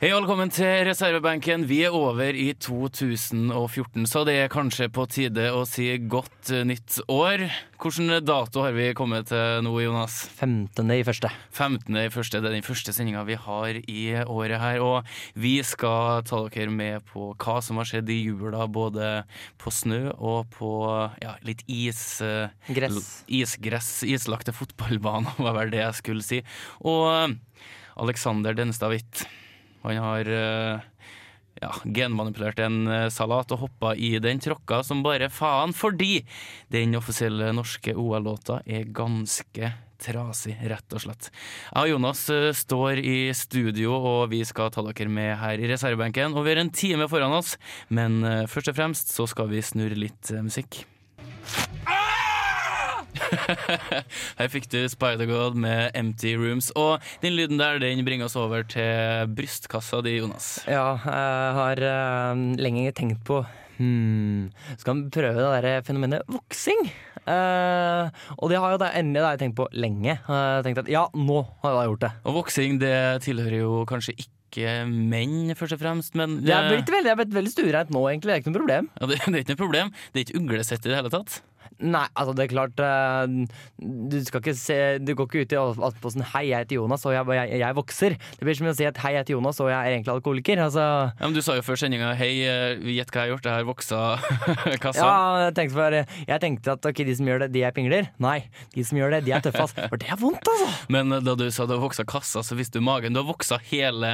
Hei og velkommen til reservebenken. Vi er over i 2014, så det er kanskje på tide å si godt eh, nytt år. Hvilken dato har vi kommet til nå, Jonas? 15. i første. 15. i første, Det er den første sendinga vi har i året her. Og vi skal ta dere med på hva som har skjedd i jula, både på snø og på ja, litt is... eh, Gress. Isgress, islagte fotballbaner, var vel det jeg skulle si. Og Alexander Denstad Hvitt, han har eh, ja, genmanipulert en eh, salat og hoppa i den tråkka som bare faen, fordi den offisielle norske OL-låta er ganske trasig, rett og slett. Jeg og Jonas eh, står i studio, og vi skal ta dere med her i reservebenken. Og vi har en time foran oss, men først og fremst så skal vi snurre litt musikk. Her fikk du Spider-God med Empty Rooms. Og den lyden der den bringer oss over til brystkassa di, Jonas. Ja, jeg har eh, lenge tenkt på hmm, Skal vi prøve det der fenomenet voksing? Uh, og det har jo endelig jeg tenkt på lenge. Uh, tenkt at ja, nå har jeg gjort det. Og voksing det tilhører jo kanskje ikke menn, først og fremst, men Jeg er blitt veldig, jeg er blitt veldig stuereint nå, egentlig. Det er ikke noe problem. ja, det, det er ikke noe problem. Det er ikke uglesett i det hele tatt. Nei, altså det er klart eh, Du skal ikke se Du går ikke ut i Aftenposten 'Hei, jeg heter Jonas, og jeg, jeg, jeg vokser'. Det blir som å si at 'Hei, jeg heter Jonas, og jeg er egentlig alkoholiker'. Altså, Ja, men Du sa jo før sendinga 'hei, eh, gjett hva jeg har gjort', jeg har voksa kassa. ja, jeg tenkte, for, jeg tenkte at ok, de som gjør det, de er pingler. Nei, de som gjør det, de er tøffe. ass. For det er vondt, altså. Men da du sa du har voksa kassa, så visste du magen. Du har voksa hele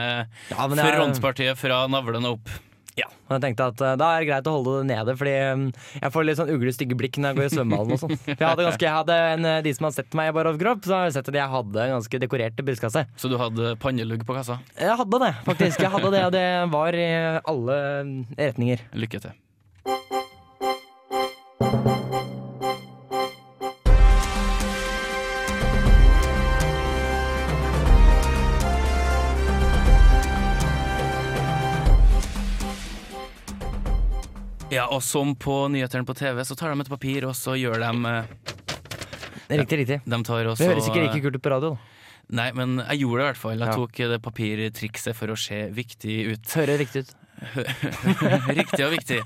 Ja, frontpartiet fra navlen og opp. Ja, og jeg tenkte at eh, Da er det greit å holde det nede, fordi eh, jeg får litt sånn ugle, stygge blikk når jeg går i svømmehallen. og sånn. Jeg hadde ganske, jeg hadde en, eh, De som har sett meg i bar overkropp, så har sett at jeg hadde en ganske dekorert brystkasse. Så du hadde pannelugg på kassa. Jeg hadde det, faktisk. Jeg hadde det, Og det var i alle retninger. Lykke til. Ja, og som på nyhetene på TV, så tar de et papir, og så gjør de eh, Riktig, riktig. De tar også Det høres ikke like kult ut på radio. da. Nei, men jeg gjorde det i hvert fall. Jeg Ja. tok det papirtrikset for å se viktig ut. Hører riktig ut. Riktig og viktig.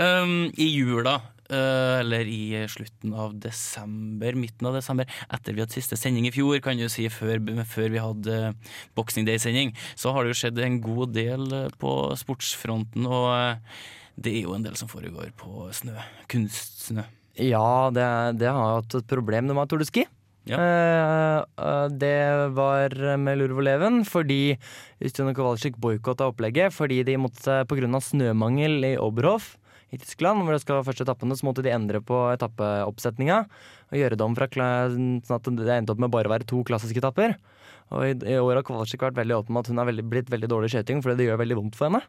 Um, I jula, uh, eller i slutten av desember, midten av desember, etter vi hadde siste sending i fjor, kan du si, før, før vi hadde uh, Boxing Day-sending, så har det jo skjedd en god del uh, på sportsfronten, og uh, det er jo en del som foregår på snø. Kunstsnø. Ja, det, det har hatt et problem med Tour de Ski. Ja. Eh, eh, det var med lurv og leven fordi Ustjone Kowalczyk boikotta opplegget fordi de måtte pga. snømangel i Oberhof i Tyskland, hvor det skal være første etappene, så måtte de endre på etappeoppsetninga og gjøre det om fra sånn at det endte opp med bare å være to klassiske etapper. Og i, i år har Kowalczyk vært veldig åpen med at hun har blitt veldig dårlig skøyting fordi det gjør veldig vondt for henne.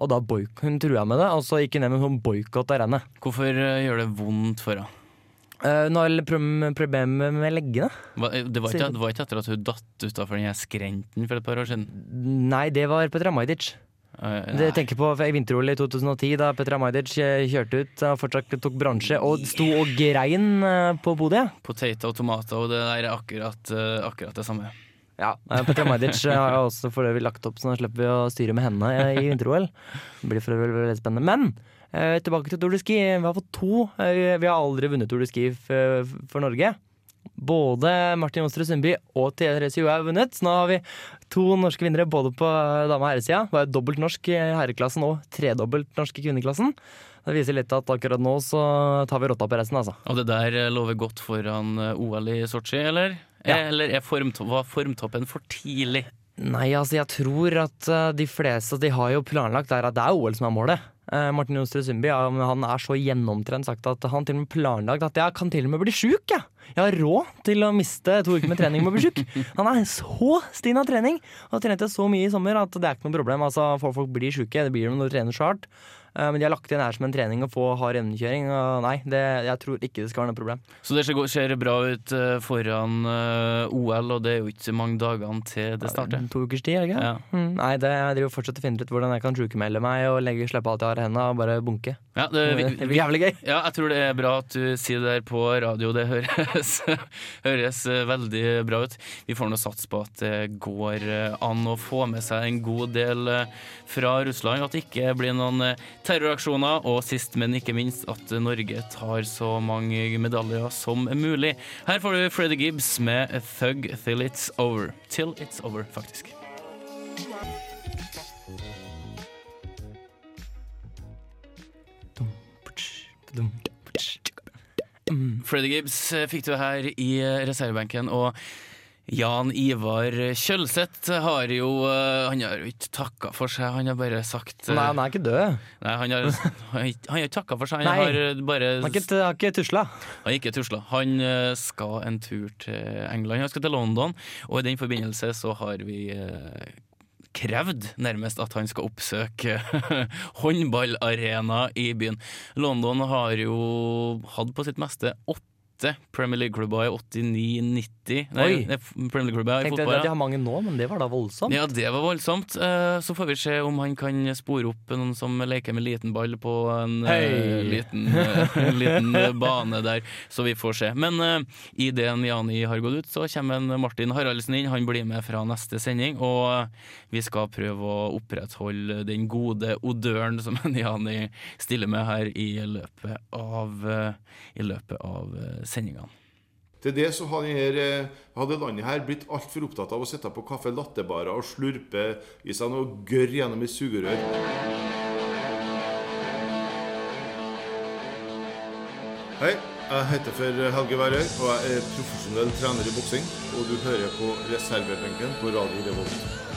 Og da boik hun trua med det, og så gikk hun ned med sånn boikott av rennet. Hvorfor uh, gjør det vondt for henne? Uh, nå har det problem- problemer med leggene. Hva- Det var ikke, det var ikke etter at hun datt utafor den skrenten for et par år siden? Nei, det var Petra Majdic. Uh, Det tenker på vinter-OL i 2010, da Petra Majdic eh, kjørte ut og fortsatt tok bransje og sto og grein eh, på podiet. Poteter og tomater, og det er akkurat, akkurat det samme. Ja, eh, Petra Majdic eh, har jeg også for øvrig lagt opp, så nå slipper vi å styre med henne eh, i vinter-OL. Det blir for øvrig veldig spennende. Men tilbake til Tour de Ski. Vi har fått to. vi har aldri vunnet Tour de Ski for Norge. Både Martin Jonsrud Sundby og Therese Johaug har vunnet. Så nå har vi to norske vinnere både på dame- og herresida. Var dobbelt norsk i herreklassen og tredobbelt norsk i kvinneklassen. Det viser litt at akkurat nå så tar vi rotta på resten, altså. Og det der lover godt foran OL i Sotsji, eller? Ja. Eller er formto var formtoppen for tidlig? Nei, altså jeg tror at eh, de fleste De har jo planlagt der at det er OL som er målet. Eh, Martin Jonsrud Sundby han er så gjennomtrent sagt at han til og med planlagt at jeg kan til og med bli sjuk. Jeg. Jeg har råd til å miste to uker med trening med å bli sjuk. Han er så stinn av trening og har trent så mye i sommer at det er ikke noe problem. Altså, folk blir sjuke, det blir de når du trener så hardt. Eh, Men de har lagt inn her som en trening å få hard evnekjøring. Og nei, det, jeg tror ikke det skal være noe problem. Så det ser bra ut eh, foran eh, OL, og det er jo ikke mange dagene til det starter. To ukers tid, ikke? Ja. Mm, nei, det, jeg driver fortsatt og finner ut hvordan jeg kan sjukmelde meg og legge, slippe alt jeg har i hendene og bare bunke. Ja, det, vi, Det blir jævlig gøy. Ja, jeg tror det er bra at du sier det der på radio. Det høres, høres veldig bra ut. Vi får nå satse på at det går an å få med seg en god del fra Russland. At det ikke blir noen terroraksjoner. Og sist, men ikke minst, at Norge tar så mange medaljer som mulig. Her får du Freddy Gibbs med Thug Till It's Over. Till It's Over, faktisk. Freddy Gibbs eh, fikk du her i eh, reservebenken, og Jan Ivar Kjølseth har jo eh, Han har jo ikke takka for seg, han har bare sagt eh, Nei, han er ikke død. Nei, han har, han har ikke- takka for seg, han Nei. har eh, bare Han har ikke, ikke tusla. han ikke tusla. Han eh, skal en tur til England. Han skal til London, og i den forbindelse så har vi eh, krevd nærmest at han skal oppsøke håndballarena i byen. London har jo hatt på sitt meste åtte Premier League-klubber i 89-90 Nei, nei, Premier League-klubber i fotball. de har mange nå, men det var da voldsomt. Ja, det var voldsomt. Eh, Så får vi se om han kan spore opp noen som leker med liten ball på en hey. Liten, eh, liten eh, bane der, så vi får se. Men uh, idet Jani har gått ut, så kommer en Martin Haraldsen inn. Han blir med fra neste sending, og eh, vi skal prøve å opprettholde den gode odøren som Jani stiller med her i løpet av, eh, i løpet av eh, sendingene. Til det så eh, hadde landet her blitt altfor opptatt av å sitte på kaffe lattebarer og slurpe i seg noe gørr gjennom et sugerør. Hei, jeg heter for Helge Værøy, og jeg er profesjonell trener i boksing. Og du hører på reservebenken på Radio Revolt.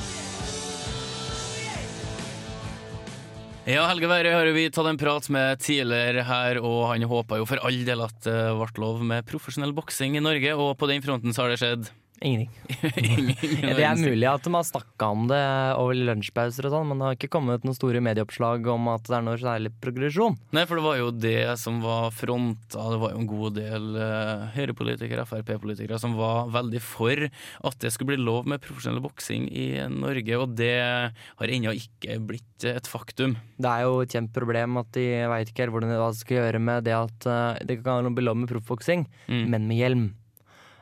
Ja, Helge Værøy har vi tatt en prat med tidligere her, og han håpa jo for all del at det ble lov med profesjonell boksing i Norge, og på den fronten så har det skjedd Ingenting. Ingen- Det er mulig at de har snakka om det over lunsjpauser og sånn, men det har ikke kommet noen store medieoppslag om at det er noe særlig progresjon. Nei, for det var jo det som var fronta. Det var jo en god del uh, Høyre-politikere, Frp-politikere, som var veldig for at det skulle bli lov med profesjonell boksing i Norge, og det har ennå ikke blitt et faktum. Det er jo et kjent problem at de veit ikke helt hvordan de skal gjøre med det at uh, det kan bli lov med proffboksing, Mm. men med hjelm.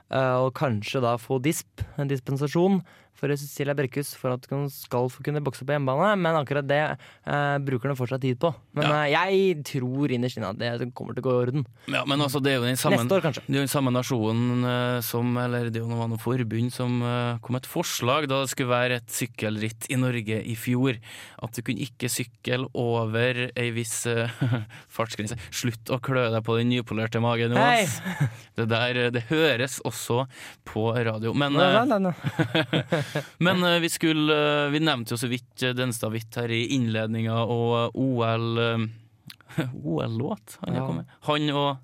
Eh, og kanskje da få disp, en dispensasjon for Cecilia Brekkhus for at hun skal få kunne bokse på hjemmebane, men akkurat det eh, bruker hun fortsatt tid på. Men Ja. eh, jeg tror innerst inne at det kommer til å gå i orden. Ja, men altså, det er jo den samme Neste år, kanskje. Det er jo den samme nasjonen eh, som Eller det jo noe, forbund som eh, kom med et forslag da det skulle være et sykkelritt i Norge i fjor. At du kunne ikke sykle over ei viss eh, fartsgrense. Slutt å klø deg på den nypolerte magen! Jonas. Det der eh, det høres også på radio. Men, Nei, nei, nei. men eh, vi skulle eh, Vi nevnte jo så vidt eh, Denstad Hvitt her i innledninga, og OL OL-låt han, Ja. kommet. han og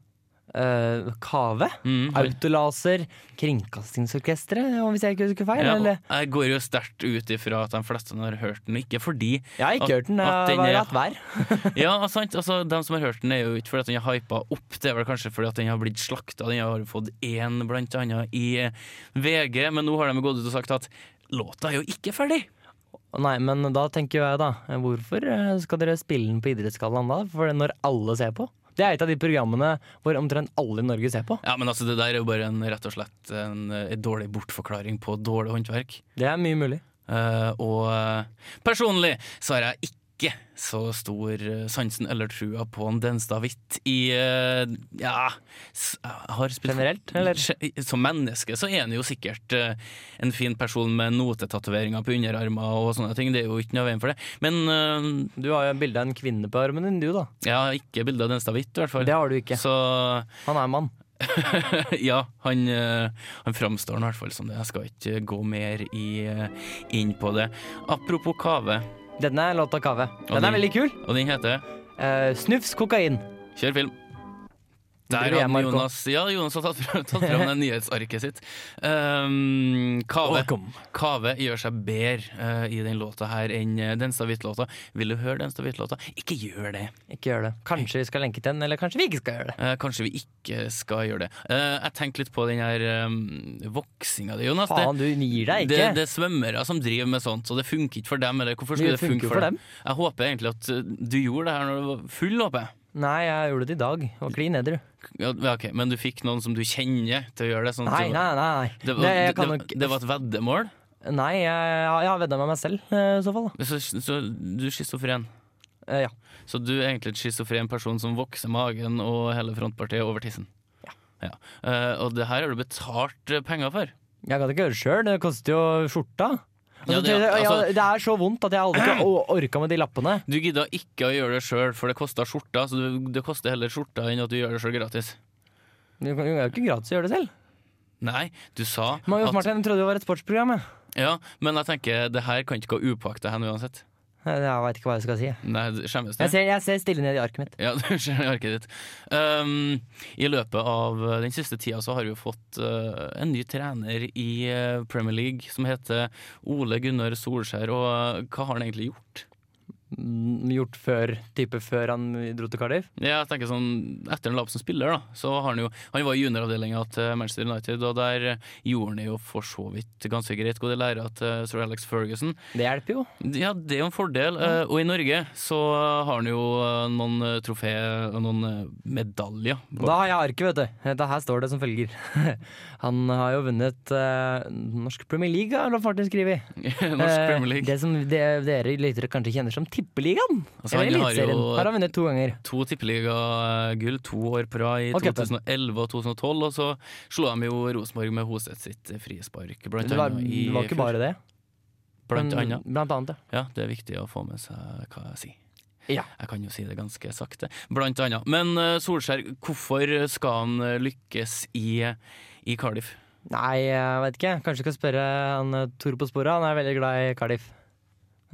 Uh, Kave? mm, Autolaser? Kringkastingsorkesteret, hvis jeg ikke husker feil? Ja, eller? jeg går jo sterkt ut ifra at de fleste har hørt den, ikke fordi Jeg har ikke At- hørt den. Jeg har hatt vær. Ja, sant, altså De som har hørt den, er jo ikke fordi at den er hypa opp, det er vel kanskje fordi at den har blitt slakta. Den har fått én, blant annet, i VG, men nå har de gått ut og sagt at låta er jo ikke ferdig. Nei, men da tenker jeg da, hvorfor eh, skal dere spille den på Idrettsgallaen da? For når alle ser på? Det er et av de programmene hvor omtrent alle i Norge ser på. Ja, Men altså, det der er jo bare en, rett og slett en, en dårlig bortforklaring på dårlig håndverk. Det er mye mulig. Uh, og eh, personlig så har jeg ikke så stor eh, sansen eller trua på en Denstad Hvitt i eh, Ja, har spilt Generelt, eller? Som menneske så er han jo sikkert eh, en fin person med notetatoveringer på underarmer og sånne ting. Det er jo ikke noe veien for det. Men eh, Du har jo bilde av en kvinne på armen din, du da. Ja, ikke bilde av Denstad Hvitt, i hvert fall. Det har du ikke. Så Han er mann. ja, han, eh, han framstår i hvert fall som det. Jeg skal ikke gå mer i, eh, inn på det. Apropos kave, Denne er låta Kave. Den er veldig kul. og den heter Uh, snufs kokain. Kjør film. Der hadde Jonas Ja, Jonas har tatt fram, tatt fram det nyhetsarket sitt. Um, Kave, Kave gjør seg bedre uh, i den låta her enn Denstad Hvitt-låta. Vil du høre Denstad Hvitt-låta? Ikke gjør det. Ikke gjør det. Kanskje vi skal lenke til den, eller kanskje vi ikke skal gjøre det. Uh, kanskje vi ikke skal gjøre det. Uh, jeg tenkte litt på den her um, voksinga di, Jonas. Faen, du gir deg det, ikke. det er svømmere som driver med sånt, så det funker ikke for dem. Eller hvorfor Det skulle det, funke for for dem? Jeg håper egentlig at du gjorde det her når du var full, håper jeg. Nei, jeg gjorde det i dag. Var klin edru. Ja, okay. Men du fikk noen som du kjenner til å gjøre det? Sånn Nei, nei, nei. Det var, Det, det, nok det var et veddemål? Nei, jeg, jeg har vedda med meg selv, eh, i så fall. Så, så du er schizofren? Eh, Ja. Så du er egentlig en schizofren person som vokser magen og hele frontpartiet over tissen? Ja. Eh, og det her har du betalt eh, penger for? Jeg kan ikke gjøre det sjøl, det koster jo skjorta. Ja, Altså, det- altså, ja, det er så vondt at jeg aldri ikke orka med de lappene. Du gidda ikke å gjøre det sjøl, for det kosta skjorta. Så det, koster heller skjorta enn at du gjør det sjøl gratis. Det er jo ikke gratis å gjøre det selv. Nei, du sa Marius at Martin trodde det var et sportsprogram. Ja, men jeg tenker det her kan ikke gå upåakta hen uansett. Jeg veit ikke hva jeg skal si. Nei, det Jeg ser, jeg ser stille ned i arket mitt. Ja, du ser ned i arket ditt. Um, I løpet av uh, den siste tida så har vi jo fått uh, en ny trener i uh, Premier League som heter Ole Gunnar Solskjær. Og uh, hva har han egentlig gjort? Gjort før, type før han dro til Cardiff. Ja, jeg tenker sånn Etter han la opp som spiller, da så har han jo Han var i junioravdelinga til Manchester United, og der uh, gjorde han jo for så vidt ganske greit. Gode lærere til Sir Alex Ferguson. Det hjelper jo. Ja, det er jo en fordel. Mm. Og i Norge så har han jo eh, noen eh, trofé og noen eh, medaljer. Da har jeg arket, vet du. Dette her står det som følger. Han har jo vunnet eh, Norsk Premier League, har Lars Martin skrevet. Norsk Eh, Premier League. Det som de, dere lyttere kanskje kjenner som Tippeligaen. Altså, Eller har Eliteserien. Her Har han vunnet to ganger. To tippeligagull to år på rad i okay, 2011 og 2012. Og så slo de jo Rosenborg med Hoseth sitt frispark, blant Det var, annet. I det var ikke bare det. Blant annet. Blant annet, ja. Ja, det er viktig å få med seg hva jeg sier. Ja. Jeg kan jo si det ganske sakte. Blant annet. Men eh, Solskjær, hvorfor skal han eh, lykkes i, i Cardiff? Nei, jeg vet ikke. Kanskje skal spørre han Tor på sporet. Han er veldig glad i Cardiff.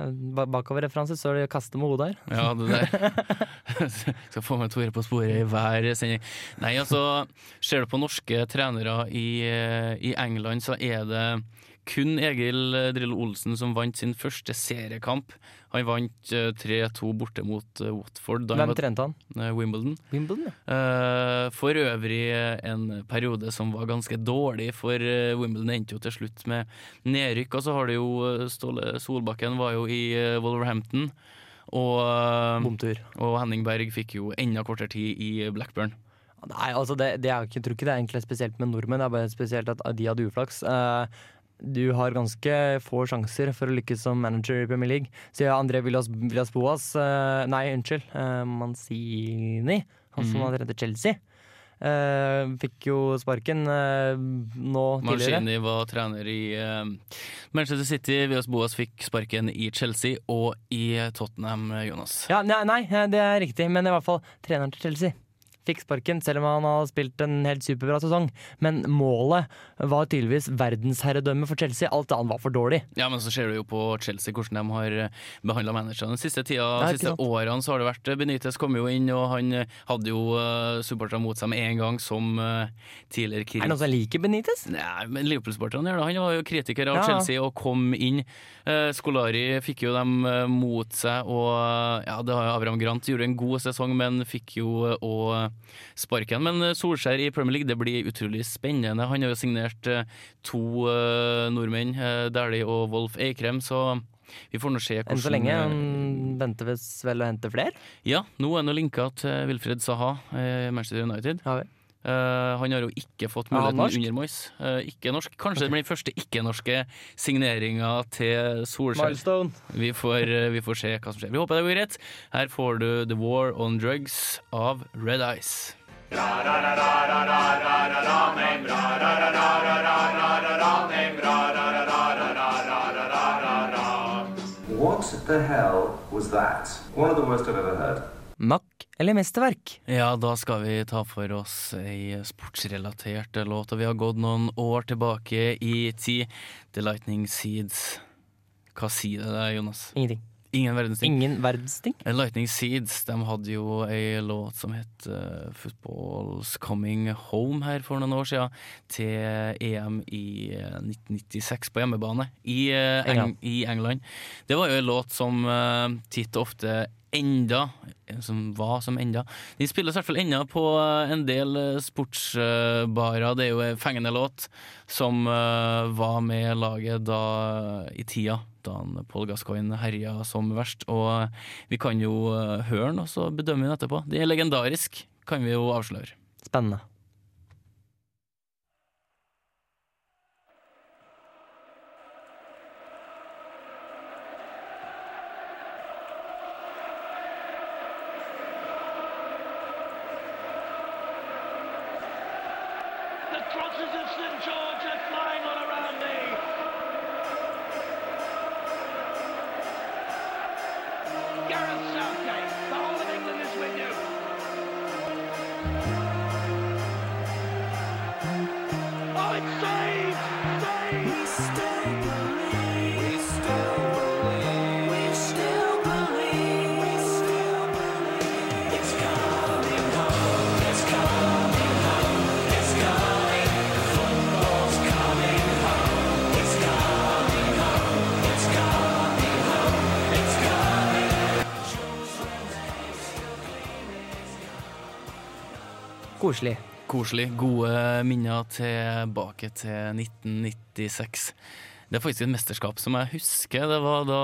Eh, så er det det 'kaste med hodet' her. Ja, det der. Skal få med Tore på sporet i hver sending. Nei, altså, ser du på norske trenere i, eh, i England, så er det kun Egil Drillo Olsen som vant sin første seriekamp. Han vant eh, 3-2 borte mot eh, Watford da Hvem trente han? eh, Wimbledon. Wimbledon, ja. Eh, for øvrig en periode som var ganske dårlig, for eh, Wimbledon endte jo til slutt med nedrykk. Og så har du jo eh, Ståle Solbakken var jo i eh, Wolverhampton. Og, eh, Bomtur. og Henning Berg fikk jo enda kortere tid i Blackburn. Nei, altså det, det er jeg tror ikke det er egentlig spesielt med nordmenn, det er bare spesielt at de hadde uflaks. Eh, du har ganske få sjanser for å lykkes som manager i Premier League. Så ja, André Villas, Villas Boas uh, Nei, unnskyld. Uh, Mancini, han som mm. hadde reddet Chelsea. Uh, fikk jo sparken uh, nå tidligere. Mancini var trener i uh, Manchester City. Vias Boas fikk sparken i Chelsea og i Tottenham, Jonas. Ja, nei, nei, det er riktig, men i hvert fall treneren til Chelsea. Fikk sparken, selv om han har spilt en helt superbra sesong. Men målet var tydeligvis verdensherredømme for Chelsea. Alt annet var for dårlig. Ja, men så ser du jo på Chelsea hvordan de har behandla managerne. Den siste tida, de siste årene så har det vært Benitez kom jo inn, og han eh, hadde jo uh, supportere mot seg med en gang som eh, tidligere Er det noen som liker Benitez? Nei, men Liverpool-supporterne gjør det. Han var jo kritiker av Ja. Chelsea og kom inn. Eh, Skolari fikk jo dem eh, mot seg, og eh, ja, det har jo Abraham Grant gjorde en god sesong, men fikk jo eh, òg sparken. Men eh, Solskjær i Premier League, det blir utrolig spennende. Han har jo signert eh, to eh, nordmenn, Dæhlie og Wolf Eikrem, så vi får nå se hvordan Enn så lenge. Han venter vel å hente flere. Ja, nå er han linka til Wilfred Saha, i Manchester United. Ja, vel. Eh, han har jo ikke fått muligheten ja, under Moyes. Uh, ikke norsk. Kanskje det blir den første ikke-norske signeringa til Solskjær. Milestone. Vi får, uh, vi får se hva som skjer. Vi håper det går greit. Her får du The War on Drugs av Red Eyes. What the hell was that? One of the worst I've ever heard. Mack eller mesterverk? Ja, da skal vi ta for oss ei sportsrelatert låt, og vi har gått noen år tilbake i tid. The Lightning Seeds. Hva sier det deg, Jonas? Ingenting. Ingen verdens ting. Ingen verdens ting. Lightning Seeds de hadde jo ei låt som het eh, Football's Coming Home her for noen år siden, til EM i eh, 1996 på hjemmebane i, eh, Eng England. i England. Det var jo en låt som uh, titt og ofte enda Som var som enda. De spilles i hvert fall enda på eh, en del eh, sportsbarer. Det er jo en fengende låt som eh, var med laget da i tida da Paul Gascoigne herja som verst. Og eh, vi kan jo eh, høre den, og så bedømmer vi den etterpå. Det er legendarisk, kan vi jo avsløre. Spennende. Koselig. Koselig. Gode minner tilbake til 1996. Det er faktisk et mesterskap som jeg husker. Det var da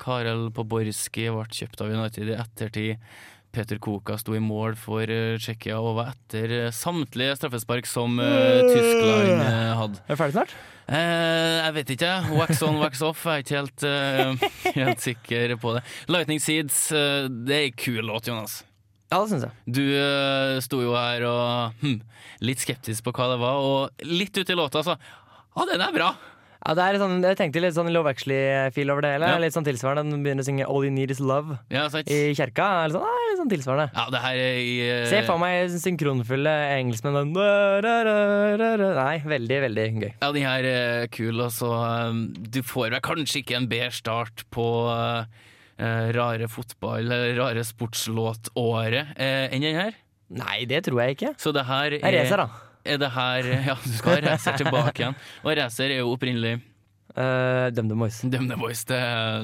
Karel Poborski ble kjøpt av United i ettertid. Peter Koka sto i mål for eh, Tsjekkia og var etter eh, samtlige straffespark som eh, Tyskland hadde. Er det ferdig snart? Eh, jeg vet ikke. Wax on, wax off. Jeg er ikke helt, uh, helt sikker på det. Lightning Seeds, det er ei kul låt, Jonas. Ja, det syns jeg. Du uh, sto jo her og hm, litt skeptisk på hva det var, og litt uti låta så Ja, den er bra! Ja, det er sånn, jeg tenkte litt sånn Love Actually-feel over det hele. Ja. Litt sånn tilsvarende. Den begynner å synge All You Need Is Love Ja, i kjerka. Er Litt sånn, ah, litt sånn tilsvarende. Ja, det her er i Uh... Se for meg synkronfulle engelskmenn. Nei, veldig, veldig gøy. Ja, de her er kul, og så um, Du får vel kanskje ikke en bedre start på eh, eh, rare fotball, eller rare sportslåtåret eh, enn den her. Nei, det tror jeg ikke. Så det her Jeg racer, da. Er det her Ja, du skal ha racer tilbake igjen. Og racer er jo opprinnelig Uh, DumDum Boys. Demne Boys. Det,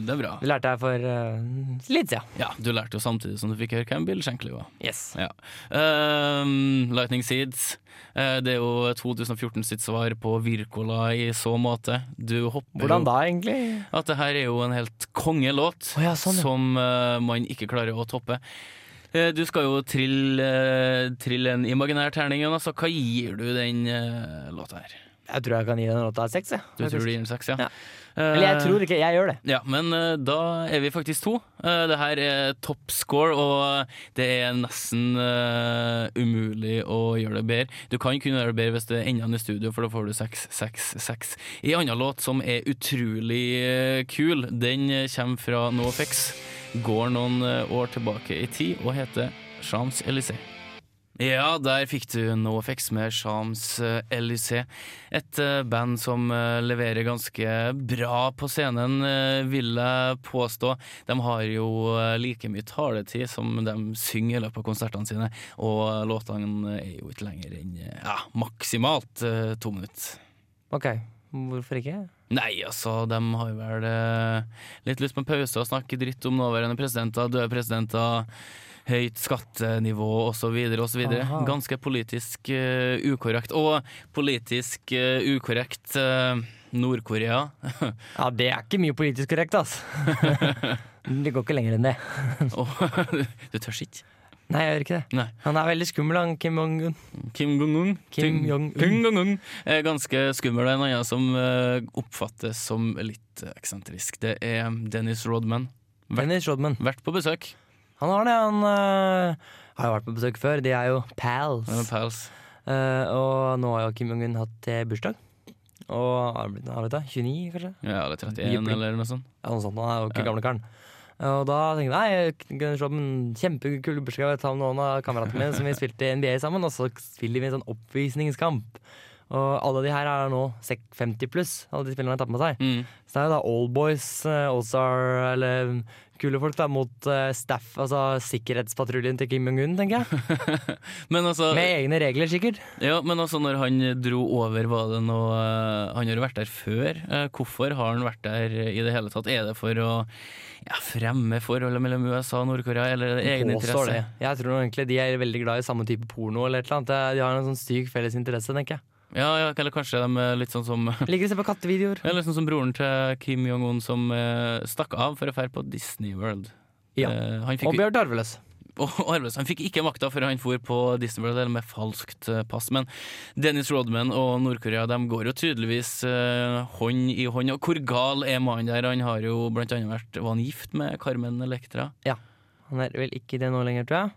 det er bra. Det lærte jeg for uh, litt siden. Ja, du lærte jo samtidig som du fikk høre hvem Bill Shankly var. Yes. Ja. Ehm, Lightning Seeds. Uh, det er jo 2014 sitt svar på Wirkola i så måte. Du hopper Hvordan da, egentlig? At det her er jo en helt kongelåt oh, ja, sånn, ja. som uh, man ikke klarer å toppe. Du skal jo trille, trille en imaginær terning, Jonas. Så hva gir du den låta her? Jeg tror jeg kan gi den låta seks. jeg, Du tror du gir den seks, ja? Ja. Eller jeg tror ikke, jeg gjør det. Ja, men eh, da er vi faktisk to. Eh, det her er top score, og det er nesten eh, umulig å gjøre det bedre. Du kan kunne gjøre det bedre hvis det er enda i studio, for da får du seks, seks, seks. En annen låt som er utrolig eh, kul, den eh, kommer fra NoFX. Går noen eh, år tilbake i tid og heter Champs-Élysées. Ja, der fikk du NoFX med Champs-Élysées. Et eh, band som eh, leverer ganske bra på scenen, eh, vil jeg påstå. De har jo eh, like mye taletid som de synger i løpet av konsertene sine, og låtene er jo ikke lenger enn eh, ja, maksimalt eh, to minutter. Ok, hvorfor ikke? Nei, altså, de har vel eh, litt lyst på en pause og snakke dritt om nåværende presidenter, døde presidenter, høyt skattenivå osv. osv. Ganske politisk uh, ukorrekt. Og politisk uh, ukorrekt uh, Nord-Korea. Ja, det er ikke mye politisk korrekt, altså. Det går ikke lenger enn det. oh, du tør ikke? Nei, jeg gjør ikke det. Nei. Han er veldig skummel, han Kim Jong-un. Kim Jong-un. Kim Jong-un. Er ganske skummel. En annen som oppfattes som litt eksentrisk, det er Dennis Rodman. Vært, Dennis Rodman. vært på besøk. Han har det. Han øh, har jo vært på besøk før. De er jo pals. med Pals. Uh, og nå har jo Kim Jong-un hatt eh, bursdag. Og har blitt blitt, 29, kanskje? Ja, eller 31 Jippi. eller noe sånt. Ja, noe sånt. Han er jo ikke Ja. gamle karen. Og da tenkte jeg nei, opp en kjempekul bursdag. Jeg med noen av kameratene mine som vi spilte i NBA sammen, og så spiller vi en sånn oppvisningskamp. Og alle de her er nå 50 pluss, alle de spillerne har tatt med seg. Mm. Så det er jo da Allboys, Allstar eller kule folk da, mot eh, staff, altså sikkerhetspatruljen til Kim Jong-un, tenker jeg. Men altså Med egne regler, sikkert. Ja, men altså når han dro over, var det noe eh, Han har jo vært der før. Eh, Hvorfor har han vært der i det hele tatt? Er det for å ja, fremme forholdet mellom USA og Nord-Korea, eller er det egen interesse? det. Jeg tror egentlig de er veldig glad i samme type porno eller et eller annet. De har en sånn syk felles interesse, tenker jeg. Ja, ja, eller kanskje de er litt sånn som Ligger å se på kattevideoer. Eller sånn som broren til Kim Jong-un som eh, stakk av for å dra på Disney World. Ja. Eh, han Og Bjørn Arveløs og Arveløs, han fikk ikke makta før han for på Disney World eller med falskt eh, pass. Men Dennis Rodman og Nord-Korea de går jo tydeligvis eh, hånd i hånd. Og hvor gal er mannen der? Han har jo blant annet vært Var han gift med Carmen Electra? Han er vel ikke det nå lenger, tror jeg.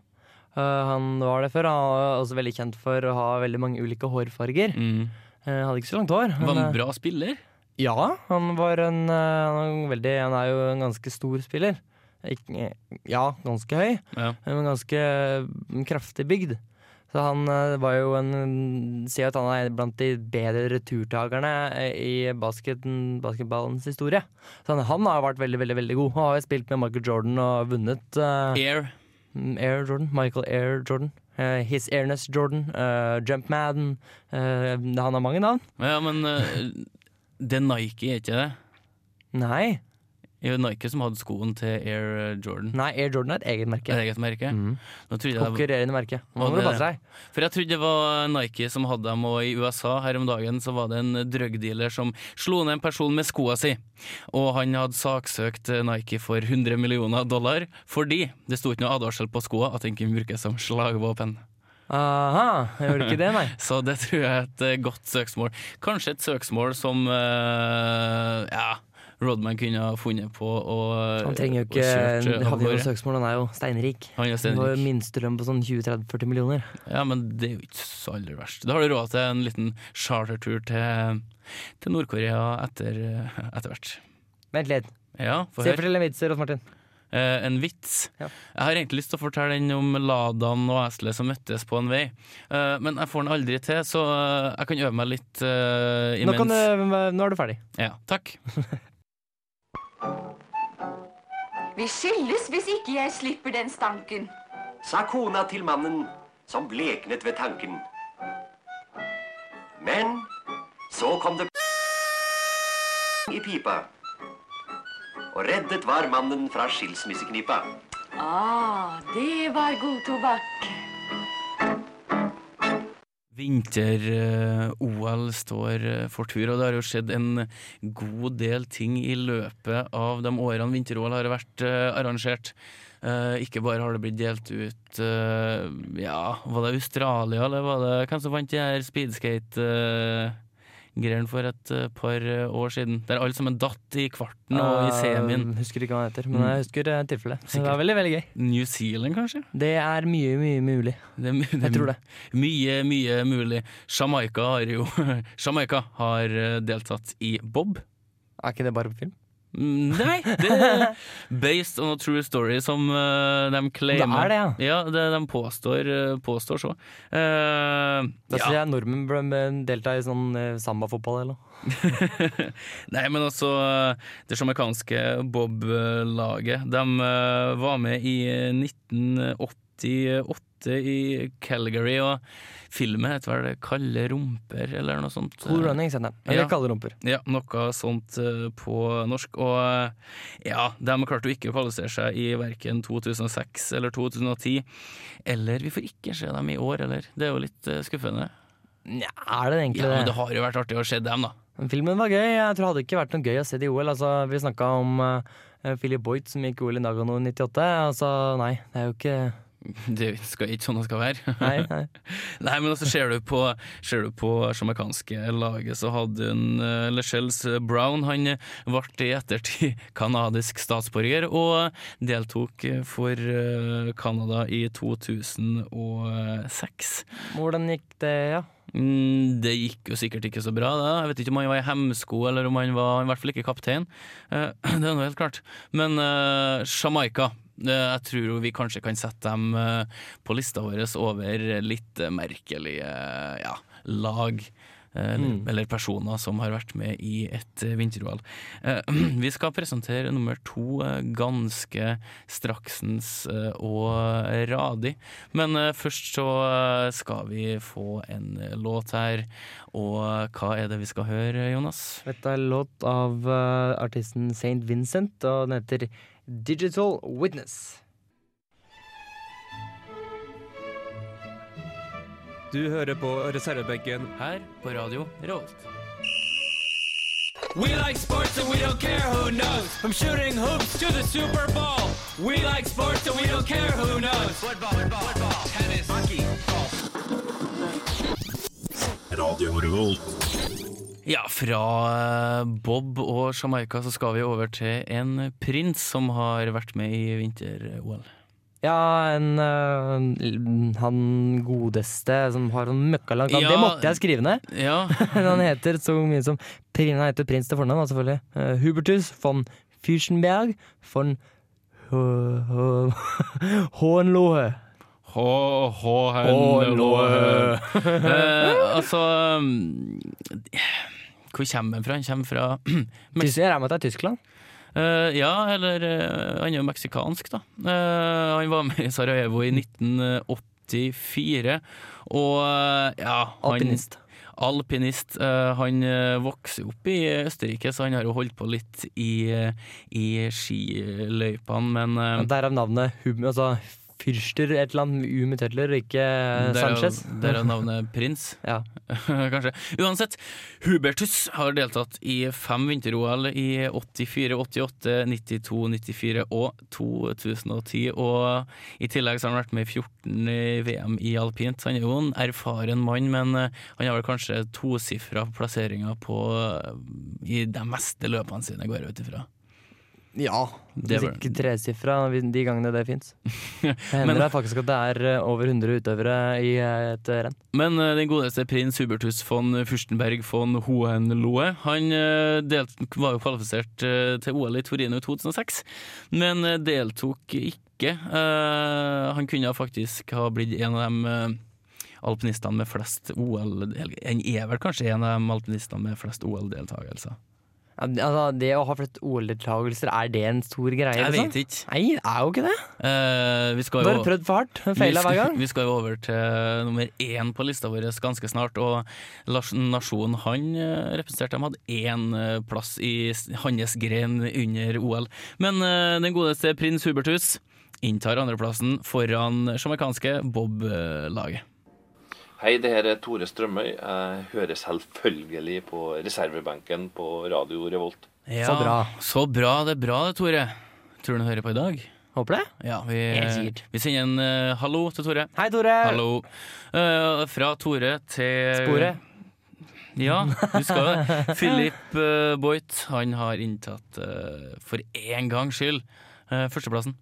Uh, han var det før. Han var også veldig kjent for å ha veldig mange ulike hårfarger. Mm. Uh, hadde ikke så langt hår. Var han en bra spiller? ja, han var en han, veldig, han er jo en ganske stor spiller. Ikke, ja, ganske høy, Ja. men ganske mm, kraftig bygd. Så han var jo en Sier at han er blant de bedre returtakerne eh, i basketen, basketballens historie. Så han, han har vært veldig, veldig veldig god. Han har jo spilt med Michael Jordan og vunnet uh, Air. Mm, Air Jordan, Michael Air Jordan. Uh, His Airness Jordan, uh, Jump Madden. eh, han har mange navn. Ja, men det er Nike, er ikke det? Nei, Det var Nike som hadde skoen til Air Jordan. nei Air Jordan er et eget merke. Er det eget merke? Mm. Konkurrerende merke. Nå må du passe deg. For jeg trodde det var Nike som hadde dem, og i USA her om dagen så var det en drugdealer som slo ned en person med skoa si. Og han hadde saksøkt Nike for 100 millioner dollar fordi det sto ikke noe advarsel på skoa at den kunne brukes som slagvåpen. Aha, jeg gjorde ikke det, nei. Så det tror jeg er et eh, godt søksmål. Kanskje et søksmål som uh, ja, Rodman kunne ha funnet på å Han trenger jo ikke eh, av havne i noe søksmål, han er jo steinrik. Han er Han Har minstelønn på sånn 20-30-40 millioner. Ja, men det er jo ikke så aller verst. Da har du råd til en liten chartertur til, til Nord-Korea etter, etter hvert. Vent litt. Ja, for Se, fortell en vits, Rolf Martin. Eh, en vits. Ja. Jeg har egentlig lyst til å fortelle den om Ladan og eselet som møttes på en vei, Eh, men jeg får den aldri til, så eh, jeg kan øve meg litt eh, Nå, imens. kan du, nå er du ferdig. Ja, takk. Vi skilles hvis ikke jeg slipper den stanken. sa kona til mannen som bleknet ved tanken. Men så kom det i pipa. Og reddet var mannen fra skilsmisseknipa. Ah, det var god tobakk. Vinter-OL står eh, for tur, og det har jo skjedd en god del ting i løpet av de årene vinter-OL har vært eh, arrangert. Eh, ikke bare har det blitt delt ut eh, Ja, var det Australia, eller var det hvem som vant de her speedscate-greiene for et eh, par år siden? Der alle sammen datt i kvarten og i semien. Uh, husker ikke hva han heter, men jeg husker uh, tilfellet. Det var veldig, veldig gøy. New Zealand, kanskje? Det er mye, mye mulig. Det det Jeg tror det. Mye, mye mulig. Jamaica har jo Jamaica har eh, deltatt i bob. Er ikke det bare på film? Mm, Nei, det er based on a true story, som uh, de claimer. Det er det, ja. Ja, det de påstår, eh, påstår så. Uh, Da ja. jeg nordmenn bør delta i sånn uh, sambafotball eller noe. Nei, men altså Det jamaicanske bob-laget, de eh, var med i 1988 i Calgary, og filmen heter vel 'Kalde rumper', eller noe sånt. Cool running, heter den. Eller Ja. kalde rumper. Ja, noe sånt eh, på norsk. Og eh, ja, de klarte jo ikke å kvalifisere seg i verken 2006 eller 2010. Eller vi får ikke se dem i år, eller. Det er jo litt eh, skuffende. Nja, er det egentlig Ja, men det? det har jo vært artig å se dem, da. Men Filmen var gøy. Jeg tror det hadde ikke vært noe gøy å se det i OL. Altså, vi snakka om uh, Philip Boyt som gikk OL i Nagano i 98. Altså, nei, det er jo ikke Det skal ikke sånn det skal være. Nei, nei. Nei, men altså, ser du på, ser du på jamaicanske laget, så hadde hun uh, Lechelles Brown Han eh, ble i ettertid kanadisk statsborger og deltok eh, for Canada uh, i 2006. Hvordan gikk det, ja? Mm, det gikk jo sikkert ikke så bra. Da. Jeg vet ikke om han var i hemsko, eller om han var i hvert fall ikke kaptein. Eh, det er noe helt klart. Men eh, Jamaica eh, jeg tror vi kanskje kan sette dem på lista vår over litt merkelige ja, lag. Eh, Mm. eller personer som har vært med i et eh, vinter-OL. Eh, Vi skal presentere nummer to ganske straksens og radig. Men først så skal vi få en låt her. Og hva er det vi skal høre, Jonas? Dette er låt av artisten St. Vincent, og den heter Digital Witness. Du hører på reservebenken her på radio Revolt. We like sports and we don't care who knows. From shooting hoops to the Super Bowl. We like sports and we don't care who knows. Football, football, football tennis, hockey, golf. Radio Revolt. Ja, fra eh, Bob og Jamaica så skal vi over til en prins som har vært med i vinter-OL. Ja, en, uh, han godeste som har sånn møkkalangt navn. Ja. Det måtte jeg skrive ned! Ja. han heter så mye som Han heter prins til fornavn, da, selvfølgelig. Uh, Hubertus von Fürstenberg von Ho- Ho- Hohenlohe. H-H-N-L-O-H. Eh, altså um, Hvor kommer han fra? Han kommer fra Tyskland? Jeg regner med at det er Tyskland. Eh, ja, eller uh, han er jo meksikansk, da. Uh, han var med i Sarajevo i 1984, og ja han, Alpinist. Alpinist. Eh, han vokser opp i Østerrike, så han har jo holdt på litt i, i skiløypene, men Derav navnet Hum, altså Fyrster et eller annet U med tødler, ikke Sanchez. Derav- er jo navnet prins. Ja. Kanskje. Uansett, Hubertus har deltatt i fem vinter-OL i 84, 88, 92, 94 og 2010. Og i tillegg så har han vært med i 14 VM i alpint. Han er jo en erfaren mann, men eh, han har vel kanskje tosifra plasseringer på eh, i de meste løpene sine, går jeg ut ifra. Ja. Det Hvis var- ikke tresifra de gangene det fins. Det Men- hender det faktisk at det er eh, over 100 utøvere i eh, et eh, renn. Men den godeste prins Hubertus von Fürstenberg von Hohenlohe Han delt, var jo kvalifisert til OL i Torino i 2006, men deltok ikke. Eh, han kunne faktisk ha blitt en av de eh, alpinistene med flest OL Han er vel kanskje en av de alpinistene med flest OL-deltakelser. Ja, Altså, det å ha flest OL-deltakelser, er det en stor greie? Jeg liksom? vet ikke. Nei, det er jo ikke det. Uh, vi skal Du har prøvd for hardt. Feila hver gang. Vi skal jo over til nummer én på lista vår ganske snart. Og nasjonen han eh, representerte, de hadde én eh, plass i hans gren under OL. Men uh, den godeste prins Hubertus inntar andreplassen foran jamaicanske Bob-laget. Hei, det her er Tore Strømøy. Jeg hører selvfølgelig på reservebenken på Radio Revolt. Så bra. Så bra, det er bra det, Tore. Tror du han hører på i dag? Håper det. Ja, vi, Helt vi sender en uh, hallo til Tore. Hei, Tore. Hallo. Uh, fra Tore til Sporet. Ja, du skal det. Philip uh, Boit, han har inntatt, uh, for én gangs skyld, uh, førsteplassen.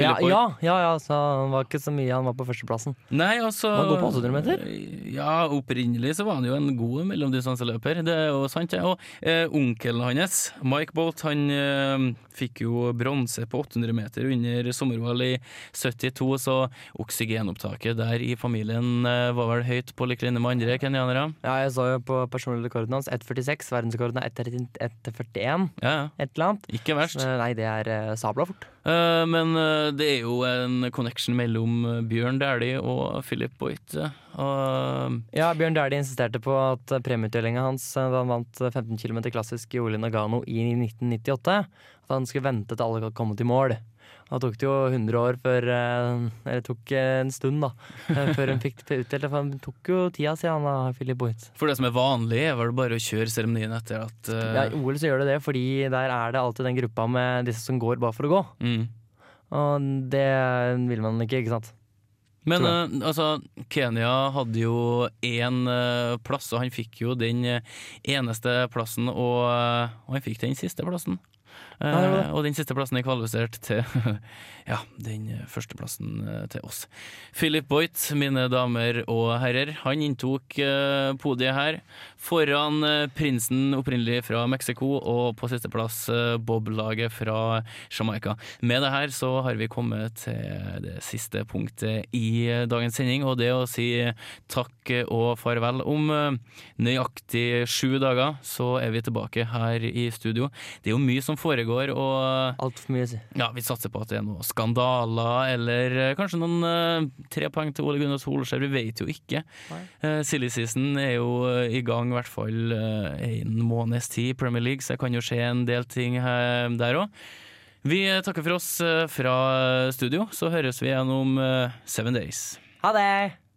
Ja, ja, ja, ja, så han var ikke så mye han var på førsteplassen. Nei, altså Var han god på 800 meter? Ja, opprinnelig så var han jo en god mellomdistanseløper, det er jo sant. Ja. Og eh, onkelen hans, Mike Bolt, han eh, fikk jo bronse på 800 meter under sommer-OL i 72, så oksygenopptaket der i familien eh, var vel høyt på lik linje med andre kenyanere. Ja, jeg så jo på personlig rekorden hans 1,46. Verdensrekorden er 1,41. Ja, ja. Et eller annet. Ikke verst. Så, nei, det er uh, sabla fort. Eh, men eh, det er jo en connection mellom eh, Bjørn Dæhlie og Philip Boit. Ja, Bjørn Dæhlie insisterte på at premieutdelinga hans da han vant eh, 15 km klassisk i Ole Nagano i 1998, at han skulle vente til alle kom til mål. Da tok det jo 100 år før eh, Eller tok eh, en stund, da. eh, Før hun fikk utdelt det. For han tok jo tida siden han da, Philip Boyt. For det som er vanlig, er vel bare å kjøre seremonien etter at uh... Ja, I OL så gjør det det, fordi der er det alltid den gruppa med disse som går bare for å gå. mm. Og det vil man ikke, ikke sant? Men eh, altså, Kenya hadde jo én uh, plass, og han fikk jo den eneste plassen, og, og han fikk den siste plassen. Eh, Ja, det. og den siste plassen er kvalifisert til ja, den førsteplassen plassen til oss. Philip Boyt, mine damer og herrer, han inntok eh, podiet her foran eh, prinsen opprinnelig fra Mexico og på sisteplass eh, Bob-laget fra Jamaica. Med det her så har vi kommet til det siste punktet i eh, dagens sending, og det å si takk og farvel. Om eh, nøyaktig sju dager så er vi tilbake her i studio. Det er jo mye som foregår, og Altfor mye si. ja, vi satser på at det er noen skandaler, eller eh, kanskje noen uh, tre poeng til Ole Gunnar Solskjær. Vi vet jo ikke. Eh, silly season er jo i gang i hvert fall eh, en måneds tid i Premier League, så det kan jo skje en del ting her, der òg. Vi takker for oss fra studio, så høres vi igjen om seven days. Ha det!